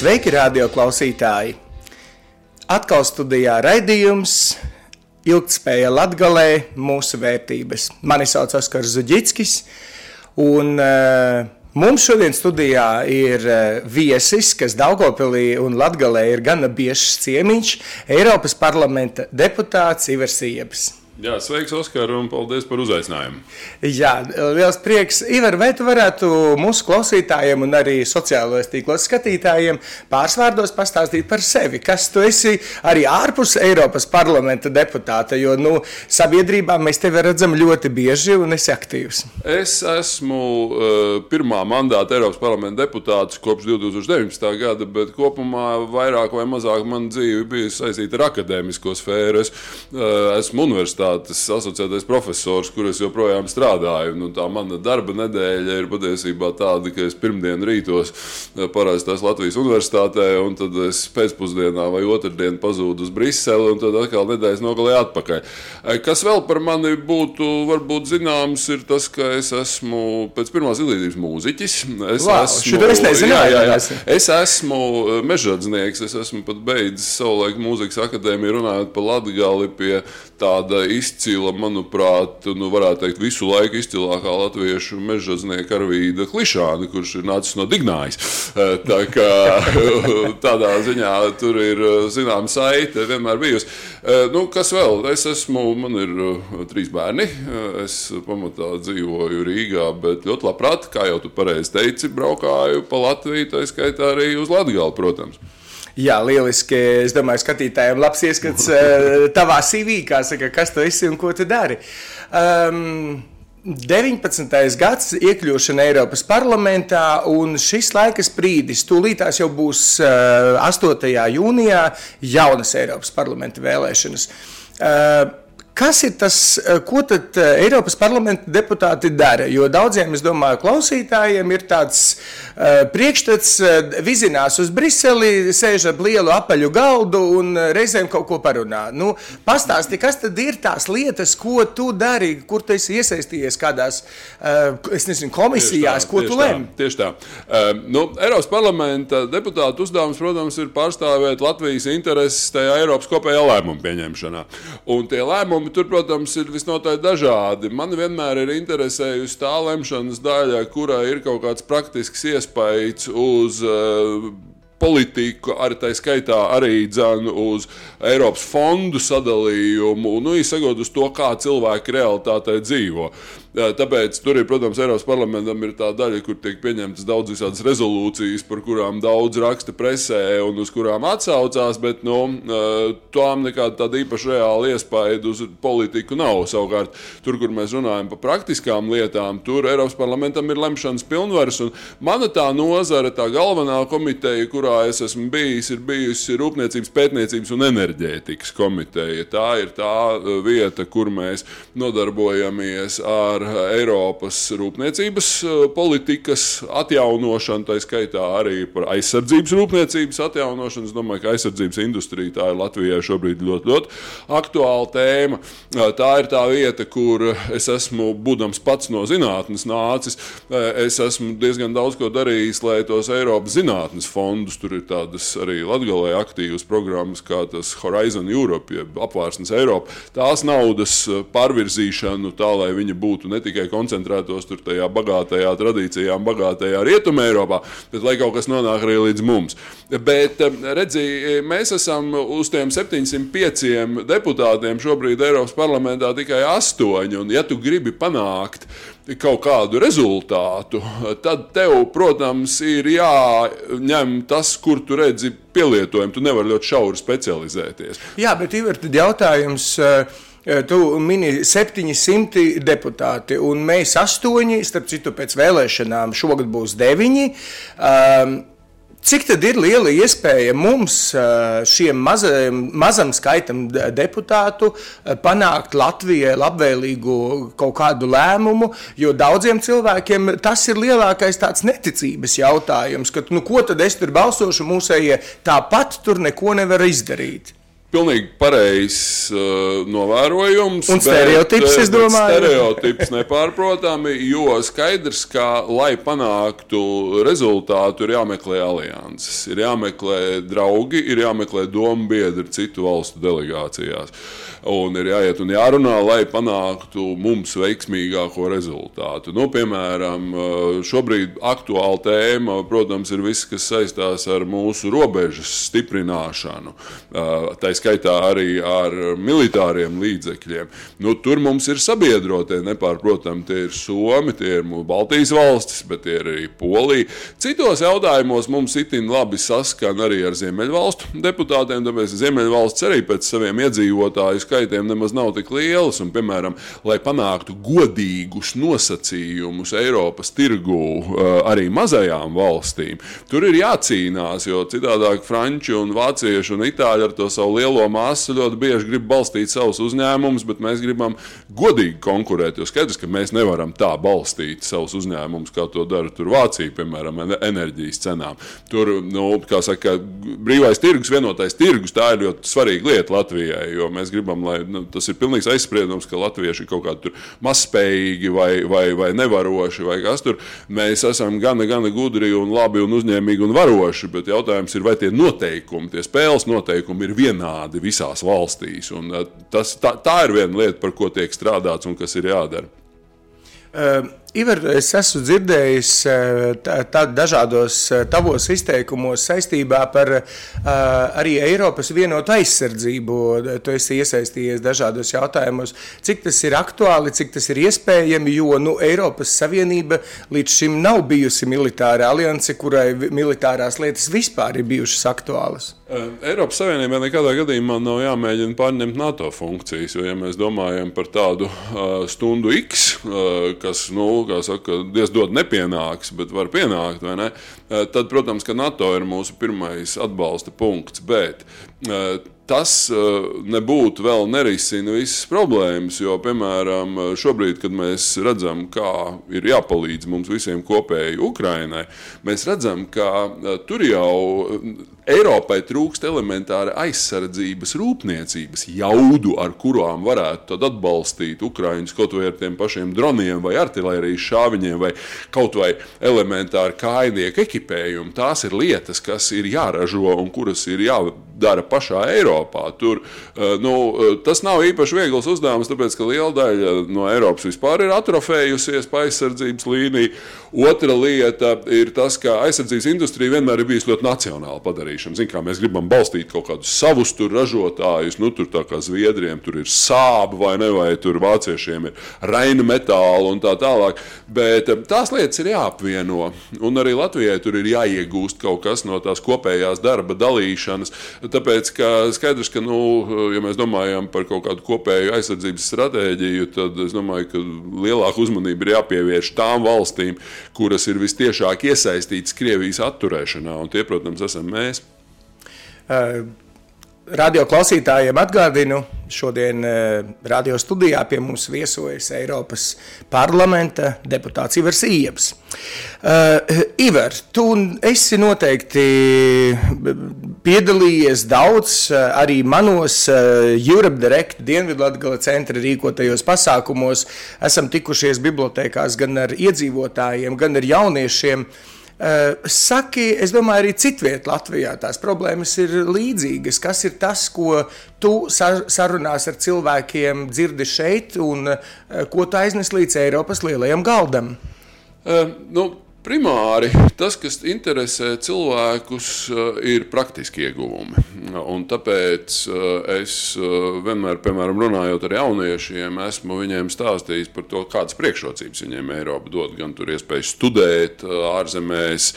Sveiki, radio klausītāji! Atkal studijā raidījums Ilgtspēja Latgalē mūsu vērtības. Mani sauc Oskars Zuģickis, un uh, mums šodien studijā ir uh, viesis, kas Daugopilī un Latgalē ir gana biežs ciemiņš, Eiropas parlamenta deputāts Ivers Iebs. Jā, sveiks, Oskar, un paldies par uzaicinājumu. Jā, liels prieks. Ivar, vai tu varētu mūsu klausītājiem un arī sociālajos tīklos skatītājiem pāris vārdos pastāstīt par sevi? Kas tu esi arī ārpus Eiropas parlamenta deputāta, jo nu, sabiedrībā mēs tevi redzam ļoti bieži un esi aktīvs. Es esmu uh, pirmā mandāta Eiropas parlamenta deputāts kopš 2019. gada, bet kopumā vairāk vai mazāk man dzīve bijusi saistīta ar akadēmisko sfēru. Es uh, esmu universitāte universitātes asociētais profesors, kur es joprojām strādāju. Nu, tā mana darba nedēļa ir patiesībā tāda, ka es pirmdien rītos eh, parādījos Latvijas universitātē, un tad es pēcpusdienā vai otrdien pazūdu uz Briseli, un tad atkal nedēļas nogalē atpakaļ. Eh, kas vēl par mani būtu varbūt zināms, ir tas, ka es esmu pēc pirmās izglītības mūziķis. Es wow, esmu, es nezināju, jā, jā, jā. Es esmu eh, mežģīnieks, es esmu pat beidzis savulaik mūzikas akadēmiju runājot par Latgali pie tāda izcila, manuprāt, nu, varētu teikt, visu laiku izcilākā latviešu mežģīnieka Arvīda Klišāna, kurš ir nācis no Dignājas. Eh, tā kā tādā ziņā tur ir eh, zināma saite vienmēr bijusi. Eh, nu, kas vēl? Es esmu, man ir trīs bērni. Es pamatā dzīvoju Rīgā, bet ļoti labprāt, kā jau tu pareizi teici, braukāju pa Latviju, tā skaitā arī uz Latgali, protams. Jā, lieliski. Es domāju, skatītājiem labs ieskats uh, tavā CV, kā saka, kas tu esi un ko tu dari. Um, 19. gads, iekļūšana Eiropas parlamentā, un šis laika brīdis, tūlītās jau būs uh, 8. jūnijā, jaunas Eiropas parlamenta vēlēšanas. Uh, Kas ir tas, eh, ko tad eh, Eiropas parlamenta deputāti dara? Jo daudziem, es domāju, klausītājiem ir tāds uh, priekšstats, uh, vizinās uz Briseli, sēž ar lielu apaļu galdu un reizēm kaut ko parunā. Nu, pastāsti, kas tad ir tās lietas, ko tu dari, kur tu esi iesaistījies kādās, uh, es nezinu, komisijās, tieši tā, ko tu lem? Tieši tā. Uh, nu, Eiropas parlamenta deputāta uzdevums, protams, ir pārstāvēt Latvijas intereses tajā Eiropas kopējā lēmuma pieņemšanā. Un tie lēmumi Jautājumi tur, protams, ir visnotaļ dažādi. Man vienmēr ir interesējusi tā lemšanas daļa, kurā ir kaut kāds praktisks iespējas uz uh, politiku, arī tā skaitā arī dzēnu uz Eiropas fondu sadalījumu, nu, izsakot uz to, kā cilvēki realitātē dzīvo. Tāpēc tur ir, protams, Eiropas parlamentam ir tā daļa, kur tiek pieņemtas daudz visādas rezolūcijas, par kurām daudz raksta presē un uz kurām atsaucās, bet nu, tām nekāda tāda īpaša reāla iespēja uz politiku nav. Savukārt, tur, kur mēs runājam par praktiskām lietām, tur Eiropas parlamentam ir lemšanas pilnvaras. Mana tā nozara, tā galvenā komiteja, kurā es esmu bijis, ir bijusi Rūpniecības, Pētniecības un enerģētikas komiteja. Tā ir tā vieta, kur mēs nodarbojamies ar par Eiropas rūpniecības eh, politikas atjaunošanu, tā skaitā arī par aizsardzības rūpniecības atjaunošanu. Es domāju, ka aizsardzības industrija tā ir Latvijai šobrīd ļoti, ļoti aktuāla tēma. Eh, tā ir tā vieta, kur es esmu, būdams pats no zinātnes nācis, eh, es esmu diezgan daudz ko darījis, lai tos Eiropas zinātnes fondus, tur ir tādas arī Latvijā aktīvas programmas, kā tas Horizon Europe, jeb apvārsnes Eiropa, tās naudas pārvirzīšanu tā, lai viņi būtu ne tikai koncentrētos tur tajā bagātajā tradīcijā, bagātajā rietumē Eiropā, bet lai kaut kas nonāk arī līdz mums. Bet, redzi, mēs esam uz tiem 705 deputātiem šobrīd Eiropas parlamentā tikai astoņi, un ja tu gribi panākt kaut kādu rezultātu, tad tev, protams, ir jāņem tas, kur tu redzi pielietojumu. Tu nevari ļoti šauri specializēties. Jā, bet ir jautājums. Uh Tu mini 700 deputāti, un mēs astoņi, starp citu, pēc vēlēšanām šogad būs deviņi. Um, Cik tad ir liela iespēja mums, šiem mazajam, mazam skaitam deputātu, panākt Latvijai labvēlīgu kaut kādu lēmumu? Jo daudziem cilvēkiem tas ir lielākais tāds neticības jautājums, ka, nu, ko tad es tur balsošu, mūsējie tāpat tur neko nevar izdarīt. Pilnīgi pareizs uh, novērojums. Un stereotips, bet, es domāju. Stereotips nepārprotami, jo skaidrs, ka, lai panāktu rezultātu, ir jāmeklē alianses, ir jāmeklē draugi, ir jāmeklē domu biedri citu valstu delegācijās. Un ir jāiet un jārunā, lai panāktu mums veiksmīgāko rezultātu. Nu, piemēram, uh, šobrīd aktuāla tēma, protams, ir viss, kas saistās ar mūsu robežas stiprināšanu. Uh, skaitā arī ar militāriem līdzekļiem. Nu, tur mums ir sabiedrotie, nepārprotami, tie ir Somi, tie ir Baltijas valstis, bet tie ir arī Polija. Citos jautājumos mums itin labi saskan arī ar Ziemeļvalstu deputātiem, tāpēc Ziemeļvalsts arī pēc saviem iedzīvotāju skaitiem nemaz nav tik lielas. Un, piemēram, lai panāktu godīgus nosacījumus Eiropas tirgū arī mazajām valstīm, tur ir jācīnās, jo citādāk Franči un Vācieši un Itāļi ar to savu lielo masu ļoti bieži grib balstīt savus uzņēmumus, bet mēs gribam godīgi konkurēt. Jo skaidrs, ka mēs nevaram tā balstīt savus uzņēmumus, kā to dara Vācija, piemēram, enerģijas cenām. Tur, nu, kā saka, brīvais tirgus, vienotais tirgus, tā ir ļoti svarīga lieta Latvijai. Jo mēs gribam, lai nu, tas ir pilnīgs aizspriedums, ka latvieši ir kaut kādi mazspējīgi vai, vai, vai nevaroši vai kas tur. Mēs esam gana, gana gudri un labi un uzņēmīgi un varoši, bet jautājums ir, vai tie noteikumi, tie spēles noteikumi ir vienādi visās valstīs. Un, eh, tas, tā, tā ir viena lieta, par ko tiek strādāts un kas ir jādara. Uh, Ivar, es esmu dzirdējis tādu dažādos tavos izteikumos saistībā par uh, arī Eiropas vienotu aizsardzību. Tu esi iesaistījies dažādos jautājumos, cik tas ir aktuāli, cik tas ir iespējami, jo nu, Eiropas Savienība līdz šim nav bijusi militāra alianse, kurai militārās lietas vispār ir bijušas aktuālas. Eiropas Savienībai nekādā gadījumā nav jāmēģina pārņemt NATO funkcijas, jo, ja mēs domājam par tādu stundu X, kas, nu, kā saka, Dievs dod nepienāks, bet var pienākt, ne? Eh, tad, protams, ka NATO ir mūsu pirmais atbalsta punkts, bet eh, tas eh, nebūtu vēl nerisina visas problēmas. Jo, piemēram, šobrīd, kad mēs redzam, kā ir jāpalīdz mums visiem kopēji Ukrainai, mēs redzam, ka tur jau Eiropai trūkst elementāra aizsardzības rūpniecības jaudu, ar kurām varētu atbalstīt Ukraiņus kaut vai ar tiem pašiem droniem, vai artērijas šāviņiem, vai kaut vai elementāri kājnieku ekipējumu. Tās ir lietas, kas ir jāražo un kuras ir jādara pašā Eiropā. Tur, eh, nu, eh, tas nav īpaši viegls uzdevums, tāpēc ka liela daļa no Eiropas vispār ir atrofējusies pa aizsardzības līniju. Otra lieta ir tas, ka aizsardzības industrija vienmēr ir bijusi ļoti nacionāla padarīta darīšanu. Zin, mēs gribam balstīt kaut kādus savus ražotājus, nu, tur tā kā Zviedriem tur ir sāba vai ne, vai tur vāciešiem ir raina metāla un tā tālāk. Bet eh, tās lietas ir jāapvieno. Un arī Latvijai tur ir jāiegūst kaut kas no tās kopējās darba dalīšanas. Tāpēc, ka skaidrs, ka, nu, ja mēs domājam par kaut kādu kopēju aizsardzības stratēģiju, tad es domāju, ka lielāka uzmanība ir jāpievērš tām valstīm, kuras ir vistiešāk iesaistītas Krievijas atturēšanā. Un tie, protams, esam mēs. Eh, radio klausītājiem atgādinu, šodien eh, radio studijā pie mums viesojas Eiropas parlamenta deputāts Ivars Ieps. Uh, Ivar, tu esi noteikti piedalījies daudz arī manos Europe Direct Dienvidlatgala centra rīkotajos pasākumos. Esam tikušies bibliotekās gan ar iedzīvotājiem, gan ar jauniešiem. Uh, Eh, saki, es domāju, arī citviet Latvijā tās problēmas ir līdzīgas. Kas ir tas, ko tu sarunās ar cilvēkiem dzirdi šeit un eh, ko tu aiznes līdz Eiropas lielajam galdam? Uh, nu, Primāri tas, kas interesē cilvēkus, eh, ir praktiski ieguvumi. Un tāpēc eh, es eh, vienmēr, piemēram, runājot ar jauniešiem, esmu viņiem stāstījis par to, kādas priekšrocības viņiem Eiropa dod. Gan tur iespēju studēt ārzemēs,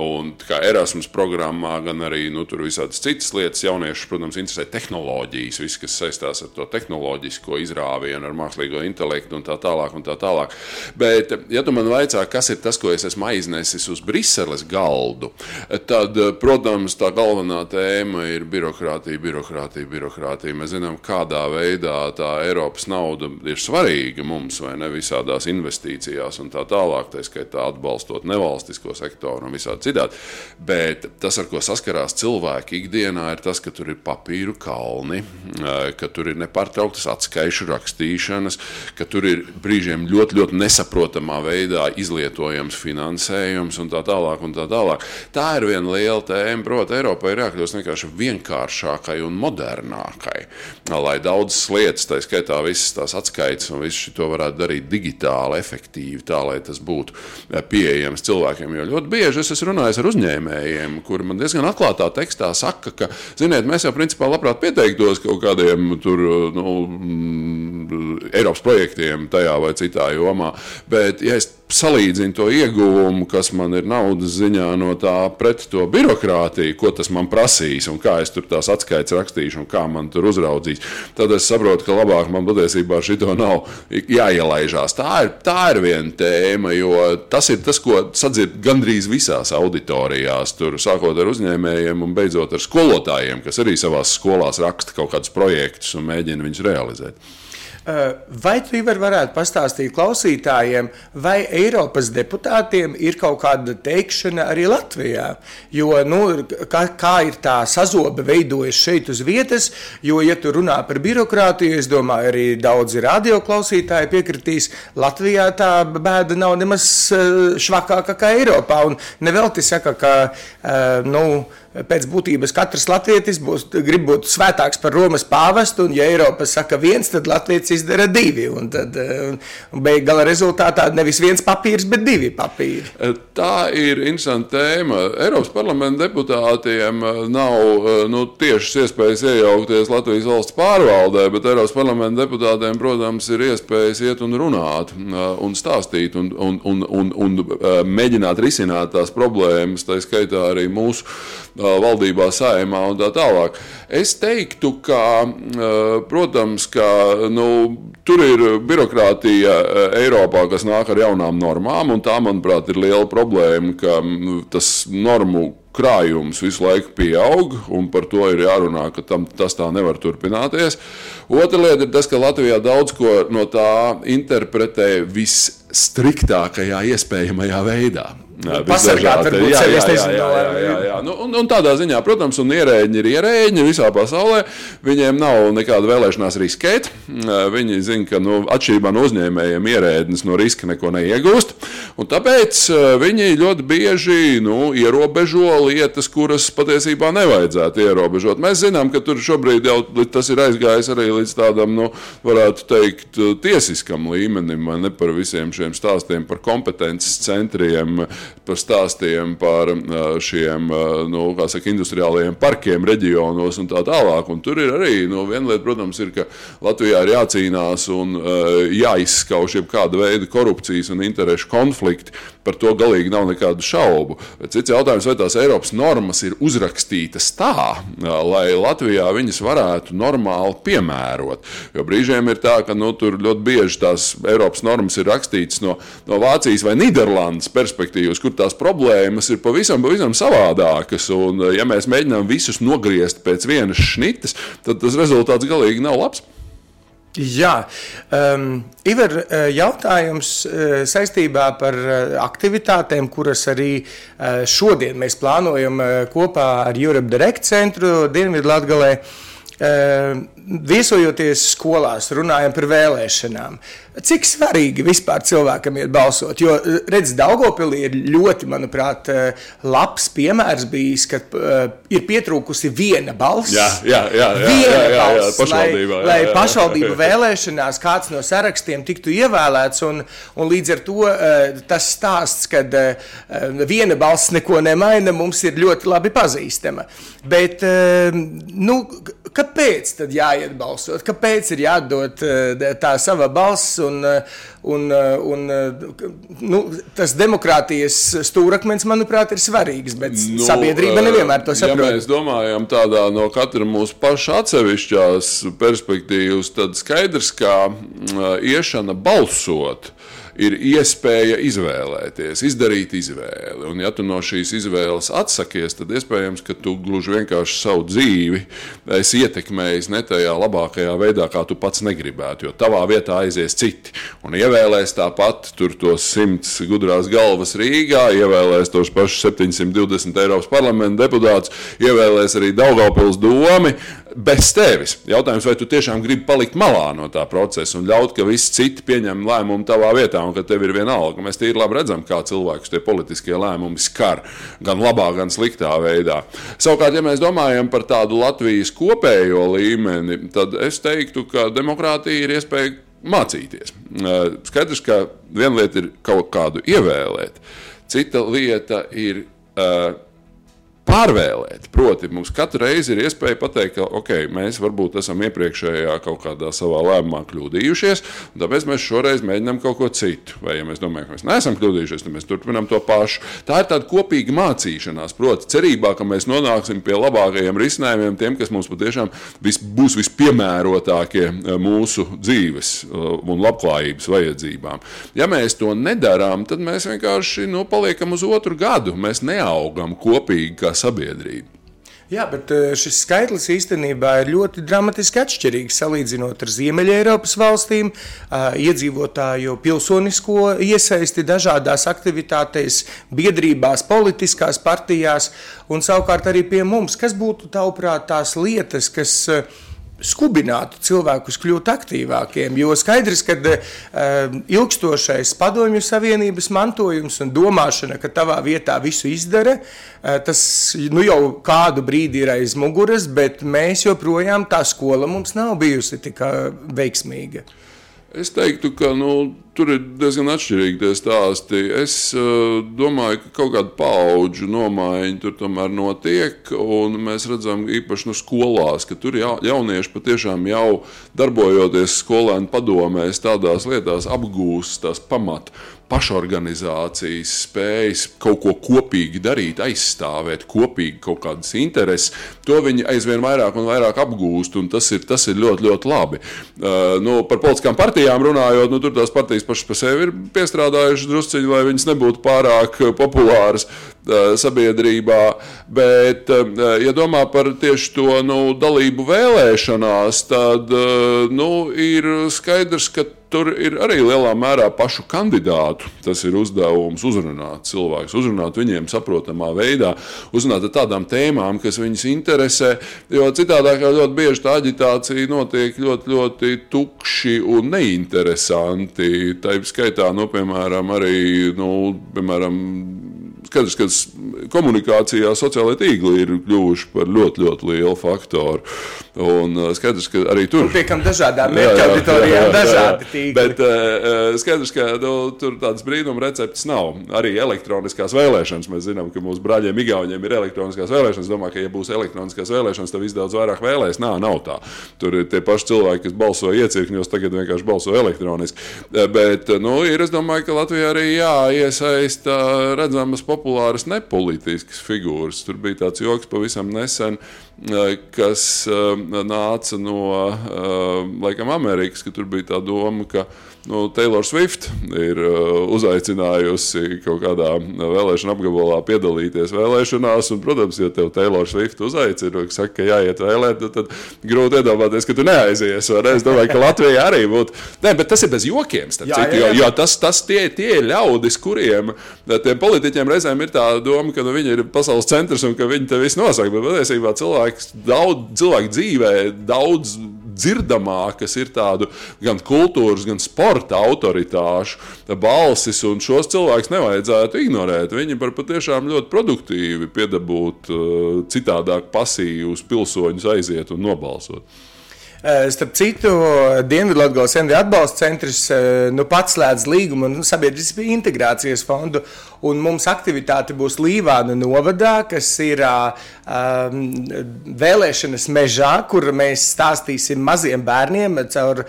un kā Erasmus programmā, gan arī nu, visādas citas lietas. Jauniešus, protams, interesē tehnoloģijas, viss, kas saistās ar to tehnoloģisko izrāvienu, ar mākslīgo intelektu un tā tālāk. Un tā tālāk. Bet, ja tu man vaicā, kas ir tas, ko es esmu aiznesis uz Briseles galdu, tad, protams, tā galvenā tēma ir birokrātija, birokrātija, birokrātija. Mēs zinām, kādā veidā tā Eiropas nauda ir svarīga mums vai ne visādās investīcijās un tā tālāk, tā skaitā atbalstot nevalstisko sektoru un visādi citādi. Bet tas, ar ko saskarās cilvēki ikdienā, ir tas, ka tur ir papīru kalni, ka tur ir nepārtrauktas atskaišu rakstīšanas, ka tur ir brīžiem ļoti, ļoti nesaprotamā veidā izlietojams finansējums un tā tālāk. Un tā, tālāk. tā ir viena liela tēma. Protams, Eiropai ir jākļūst vienkārši vienkāršākai un modernākai, lai daudzas lietas, tā skaitā visas tās atskaites un visu šo varētu darīt digitāli, efektīvi, tā lai tas būtu pieejams cilvēkiem. Jo ļoti bieži es runājis ar uzņēmējiem, kuri man diezgan atklātā tekstā saka, ka, ziniet, mēs jau principā labprāt pieteiktos kaut kādiem tur, nu, mm, Eiropas projektiem tajā vai citā jomā. Bet, ja es salīdzinu to ieguvumu, kas man ir naudas ziņā no tā pret to birokrātiju, ko tas man prasīs un kā es tur tās atskaites rakstīšu un kā man tur uzraudzīs, tad es saprotu, ka labāk man patiesībā šito nav jāielaižās. Tā ir, tā ir viena tēma, jo tas ir tas, ko sadzird gandrīz visās auditorijās, tur sākot ar uzņēmējiem un beidzot ar skolotājiem, kas arī savās skolās raksta kaut kādus projektus un mēģina viņus realizēt. Eh, vai tu varētu pastāstīt klausītājiem, vai Eiropas deputātiem ir kaut kāda teikšana arī Latvijā? Jo, nu, kā, kā ir tā sazobe veidojas šeit uz vietas, jo, ja tu runā par birokrātiju, es domāju, arī daudzi radioklausītāji piekritīs, Latvijā tā bēda nav nemaz eh, švakāka kā Eiropā. Un nevelti saka, ka, uh, nu, pēc būtības katrs latvietis būs, grib būt svētāks par Romas pāvestu, un ja Eiropa saka viens, tad Latvijas izdara divi. Un tad eh, beig gala rezultātā nevis viens papīrs, bet divi papīri. Eh, tā ir interesanta tēma. Eiropas parlamenta deputātiem eh, nav nu, tiešas iespējas iejaukties Latvijas valsts pārvaldē, bet Eiropas parlamenta deputātiem, protams, ir iespējas iet un runāt un stāstīt un, un, un, un, un mēģināt risināt tās problēmas, tā skaitā arī mūsu valdībā, saimā un tā tālāk. Es teiktu, ka, protams, ka nu, tur ir birokrātija Eiropā, kas nāk ar jaunām normām, un tā, manuprāt, ir liela problēma, ka tas normu krājums visu laiku pieaug, un par to ir jārunā, ka tam, tas tā nevar turpināties. Otra lieta ir tas, ka Latvijā daudz ko no tā interpretē visstriktākajā iespējamajā veidā. Pasargāt, varbūt, jā, jā, jā, jā, jā, jā, jā. Nu, un, un tādā ziņā, protams, un ierēģi ir ierēģi visā pasaulē. Viņiem nav nekāda vēlēšanās riskēt. Viņi zina, ka nu, atšķirībā no uzņēmējiem ierēdnis no riska neko neiegūst. Tāpēc viņi ļoti bieži nu, ierobežo lietas, kuras patiesībā nevajadzētu ierobežot. Mēs zinām, ka tur šobrīd jau tas ir aizgājis arī līdz tādam, nu, varētu teikt, tiesiskam līmenim, ne par visiem šiem stāstiem par kompetences centriem par stāstiem par šiem nu, saka, industriālajiem parkiem reģionos un tā tālāk. Un tur ir arī nu, viena lieta, protams, ir, ka Latvijā ir jācīnās un jāizskauž jebkāda veida korupcijas un interešu konflikti. Par to galīgi nav nekādu šaubu. Cits jautājums, vai tās Eiropas normas ir uzrakstītas tā, lai Latvijā viņas varētu normāli piemērot. Jo brīžiem ir tā, ka nu, tur ļoti bieži tās Eiropas normas ir rakstītas no, no Vācijas vai Nīderlandes perspektīvas gadījumos, kur tās problēmas ir pavisam, pavisam savādākas. Un, eh, ja mēs mēģinām visus nogriezt pēc vienas šnitas, tad tas rezultāts galīgi nav labs. Jā, um, Ivar, eh, jautājums uh, saistībā par aktivitātēm, kuras arī šodien mēs plānojam kopā ar Europe Direct centru Dienvidlatgalē. Uh, viesojoties skolās, runājam par vēlēšanām. Cik svarīgi vispār cilvēkam ir balsot? Jo, redz, Daugopilī ir ļoti, manuprāt, labs piemērs bijis, ka uh, ir pietrūkusi viena balss. Jā, jā, jā, jā, viena jā, jā, jā, balss, lai, jā, jā, lai pašvaldību vēlēšanās kāds no sarakstiem tiktu ievēlēts, un, un līdz ar to uh, tas stāsts, ka viena balss neko nemaina, mums ir ļoti labi pazīstama. Bet, nu, kāpēc tad jā? jāiet balsot, kāpēc ir jādod eh, tā sava balss. Un, eh, un, eh, un, nu, tas demokrātijas stūrakmens, manuprāt, ir svarīgs, bet nu, sabiedrība nevienmēr to saprot. Ja mēs domājam tādā no katra mūsu paša atsevišķās perspektīvas, tad skaidrs, ka iešana balsot ir iespēja izvēlēties, izdarīt izvēli. Un, ja tu no šīs izvēles atsakies, tad iespējams, ka tu gluži vienkārši savu dzīvi esi ietekmējis ne tajā labākajā veidā, kā tu pats negribētu. Jo tavā vietā aizies citi un ievēlēs tāpat tur tos simts gudrās galvas Rīgā, ievēlēs tos pašus 720 Eiropas parlamenta deputātus, ievēlēs arī Daugavpils domi bez tevis. Jautājums, vai tu tiešām gribi palikt malā no tā procesa un ļaut, ka visi citi pieņem lēmumu tavā vietā un ka tev ir viena alga. Mēs tīri labi redzam, kā cilvēkus tie politiskie lēmumi skar gan labā, gan sliktā veidā. Savukārt, ja mēs domājam par tādu Latvijas kopējo līmeni, tad es teiktu, ka demokrātija ir iespēja mācīties. Skaidrs, ka viena lieta ir kaut kādu ievēlēt, cita lieta ir uh, pārvēlēt. Proti, mums katru reizi ir iespēja pateikt, ka okay, mēs varbūt esam iepriekšējā kaut kādā savā lēmumā kļūdījušies, tāpēc mēs šoreiz mēģinām kaut ko citu. Vai, ja mēs domājam, ka mēs neesam kļūdījušies, tad mēs turpinām to pašu. Tā ir tāda kopīga mācīšanās, proti, cerībā, ka mēs nonāksim pie labākajiem risinājumiem, tiem, kas mums patiešām vis, būs vispiemērotākie eh, mūsu dzīves eh, un labklājības vajadzībām. Ja mēs to nedarām, tad mēs vienkārši nu, paliekam uz otru gadu. Mēs neaugam kopīgi sabiedrība. Jā, bet eh, šis skaitlis īstenībā ir ļoti dramatiski atšķirīgs salīdzinot ar Ziemeļ-Eiropas valstīm, iedzīvotāju pilsonisko iesaisti dažādās aktivitātēs, biedrībās, politiskās partijās un savukārt arī pie mums. Kas būtu tavuprāt tās lietas, kas uh, skubinātu cilvēkus kļūt aktīvākiem. Jo skaidrs, ka uh, ilgstošais padomju savienības mantojums un domāšana, ka tavā vietā visu izdara, uh, tas nu, jau kādu brīdi ir aiz muguras, bet mēs joprojām tā skola mums nav bijusi tik uh, veiksmīga. Es teiktu, ka nu, tur ir diezgan atšķirīgi tie stāsti. Es uh, domāju, ka kaut kāda paudžu nomaiņa tur tomēr notiek. Mēs redzam, īpaši no skolās, ka tur ja, jaunieši patiešām jau darbojoties skolēnu padomēs, tādās lietās apgūst tās pamatu pašorganizācijas spējas kaut ko kopīgi darīt, aizstāvēt kopīgi kaut kādas intereses, to viņi aizvien vairāk un vairāk apgūst, un tas ir, tas ir ļoti, ļoti labi. Uh, nu, par politiskām partijām runājot, nu, tur tās partijas pašas par sevi ir piestrādājušas drusciņi, lai viņas nebūtu pārāk populāras uh, sabiedrībā, bet, uh, ja domā par tieši to nu, dalību vēlēšanās, tad nu, ir skaidrs, ka tur ir arī lielā mērā pašu kandidātu. Tas ir uzdevums uzrunāt cilvēkus, uzrunāt viņiem saprotamā veidā, uzrunāt ar tādām tēmām, kas viņus interesē. Jo citādi ļoti bieži tā aģitācija notiek ļoti, ļoti tukši un neinteresanti. Tā ir skaitā, nu, piemēram, arī nu, piemēram, skaidrs, ka komunikācijā sociālai tīkli ir kļuvuši par ļoti, ļoti lielu faktoru. Un uh, skaidrs, ka arī tur ir dažādām mērķa auditorijām, dažādi tīkli. Bet uh, skaidrs, ka nu, tur tādas brīnuma receptes nav. Arī elektroniskās vēlēšanas. Mēs zinām, ka mūsu brāļiem Igauniem ir elektroniskās vēlēšanas. Es domāju, ka, ja būs elektroniskās vēlēšanas, tad viss daudz vairāk vēlēs. Nā, nav tā. Tur ir tie paši cilvēki, kas balso iecirkņos, tagad vienkārši balso elektroniski. Bet, nu, ir, es domāju, ka Latvijā arī jāiesaista redzamas populāras nepolitiskas figūras. Tur bija tāds joks pavisam nesen kas nāca no laikam, Amerikas, ka tur bija tā doma, ka nu, Taylor Swift ir uh, uzaicinājusi kaut kādā vēlēšana apgabalā piedalīties vēlēšanās. Un, protams, ja tev Taylor Swift uzaicina un saka, ka jāiet vēlēt, tad, tad grūti iedomāties, ka tu neaizies. Ne? Es domāju, ka Latvija arī būtu. Nē, bet tas ir bez jokiem. Jā, jā, jā. Jo, jo tas, tas tie, tie ir ļaudis, kuriem tiem politiķiem reizēm ir tā doma, ka nu, viņi ir pasaules centrs un ka viņi te visu nosaka. Bet patiesībā cilvēks daudz, cilvēku dzīvē daudz dzirdamākas ir tādu gan kultūras, gan sporta autoritāšu balsis, un šos cilvēkus nevajadzētu ignorēt. Viņi var patiešām ļoti produktīvi piedabūt uh, citādāk pasīvus pilsoņus aiziet un nobalsot. Eh, starp citu, Dienvidlatvijas NV atbalsta centrs eh, nu, pats slēdz līgumu un sabiedriskas integrācijas fondu. Un mums aktivitāte būs Līvāna novadā, kas ir um, vēlēšanas mežā, kur mēs stāstīsim maziem bērniem caur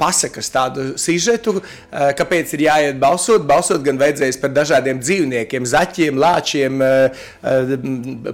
pasakas tādu sižetu, kāpēc ir jāiet balsot. Balsot gan vajadzēs par dažādiem dzīvniekiem, zaķiem, lāčiem,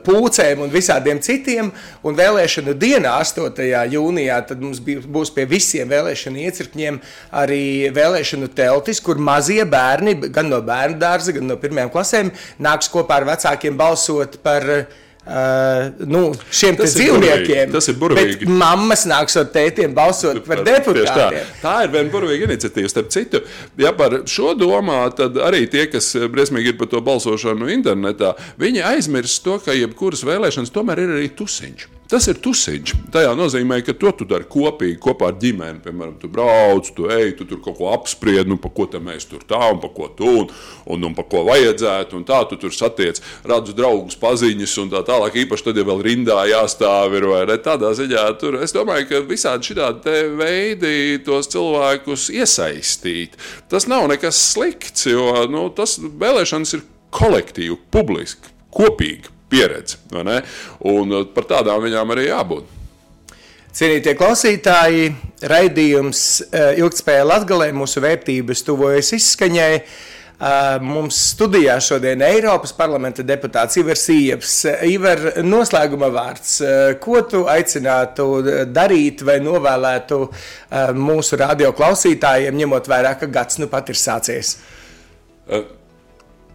pūcēm un visādiem citiem. Un vēlēšanu dienā, 8. jūnijā, tad mums būs pie visiem vēlēšanu iecirkņiem arī vēlēšanu teltis, kur mazie bērni, gan no bērnu dārza, gan no pirmajām klasēm, nāks kopā ar vecākiem balsot par uh, nu, šiem dzīvniekiem. Tas ir burvīgi. Mammas nāks ar tētiem balsot par deputātiem. Tā. tā ir viena burvīga iniciatīva. Starp citu, ja par šo domā, tad arī tie, kas briesmīgi ir par to balsošanu internetā, viņi aizmirst to, ka jebkuras vēlēšanas tomēr ir arī tusiņš. Tas ir tusiņš. Tajā nozīmē, ka to tu dari kopīgi, kopā ar ģimeni. Piemēram, tu brauc, tu ej, tu tur kaut ko apspried, nu, pa ko mēs tur tā un pa ko tu un, un, un pa ko vajadzētu. Un tā tu tur satiec, redzu draugus, paziņas un tā tālāk. Īpaši tad, ja vēl rindā jāstāv ir vai ne tādā ziņā. Tur es domāju, ka visādi šādi veidi tos cilvēkus iesaistīt. Tas nav nekas slikts, jo nu, tas vēlēšanas ir kolektīvi, publiski, kopīgi pieredze. Un uh, par tādām viņām arī jābūt. Cienītie klausītāji, raidījums uh, Ilgtspēja Latgalē mūsu vērtības tuvojas izskaņai. Uh, mums studijā šodien Eiropas parlamenta deputāts Ivars Ieps. Ivar, noslēguma vārds. Ko tu aicinātu darīt vai novēlētu mūsu radio klausītājiem, ņemot vērā, ka gads nu pat ir sācies? Uh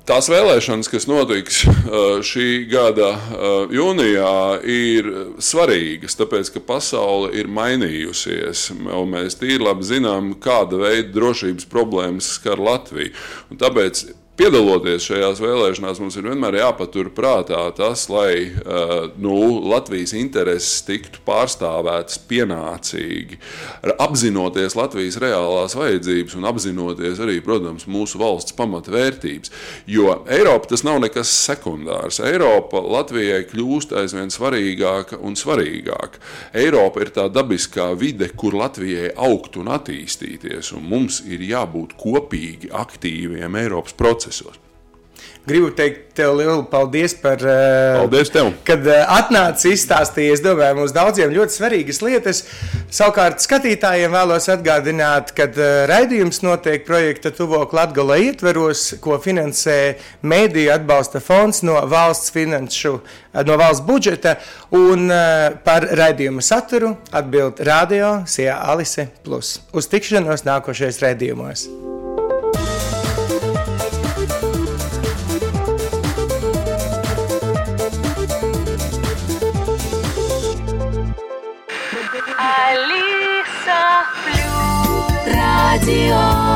Tās vēlēšanas, kas notiks uh, šī gada uh, jūnijā, ir svarīgas, tāpēc ka pasaule ir mainījusies. Mēs tīri labi zinām, kāda veida drošības problēmas skar Latviju. Un tāpēc piedaloties šajās vēlēšanās, mums ir vienmēr jāpatur prātā tas, lai uh, nu, Latvijas intereses tiktu pārstāvētas pienācīgi, apzinoties Latvijas reālās vajadzības un apzinoties arī, protams, mūsu valsts pamatvērtības. Jo Eiropa tas nav nekas sekundārs. Eiropa Latvijai kļūst aizvien svarīgāka un svarīgāka. Eiropa ir tā dabiskā vide, kur Latvijai augt un attīstīties, un mums ir jābūt kopīgi aktīviem Eiropas procesos procesos. Gribu teikt tev lielu paldies par to, paldies tev. kad atnāci izstāstīji. Es domāju, mums daudziem ļoti svarīgas lietas. Savukārt, skatītājiem vēlos atgādināt, ka raidījums notiek projekta Tuvok Latgala ietveros, ko finansē Mēdīja atbalsta fonds no valsts finanšu, no valsts budžeta. Un par raidījuma saturu atbild Radio Sijā Alise Plus. Uz tikšanos nākošais raidījumos! Radio